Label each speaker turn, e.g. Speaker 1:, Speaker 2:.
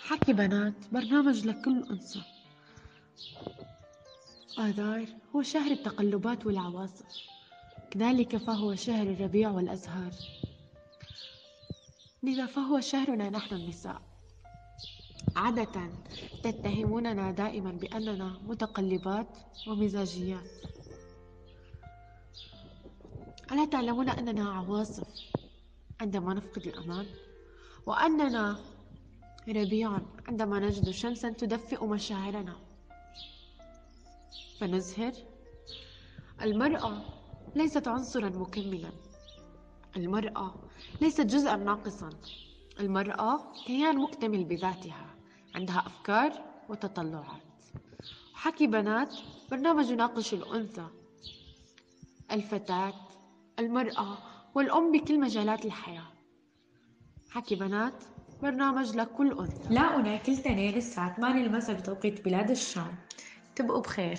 Speaker 1: حكي بنات برنامج لكل أنثى آذار هو شهر التقلبات والعواصف. كذلك فهو شهر الربيع والأزهار. لذا فهو شهرنا نحن النساء. عادة تتهموننا دائما بأننا متقلبات ومزاجيات. ألا تعلمون أننا عواصف؟ عندما نفقد الأمان وأننا ربيع عندما نجد شمسا تدفئ مشاعرنا. فنزهر المرأة ليست عنصرا مكملا. المرأة ليست جزءا ناقصا. المرأة كيان مكتمل بذاتها عندها أفكار وتطلعات. حكي بنات برنامج يناقش الأنثى الفتاة المرأة والأم بكل مجالات الحياة. حكي بنات برنامج لكل أنثى.
Speaker 2: لاقونا كل تنين الساعة 8 المساء بتوقيت بلاد الشام. تبقوا بخير.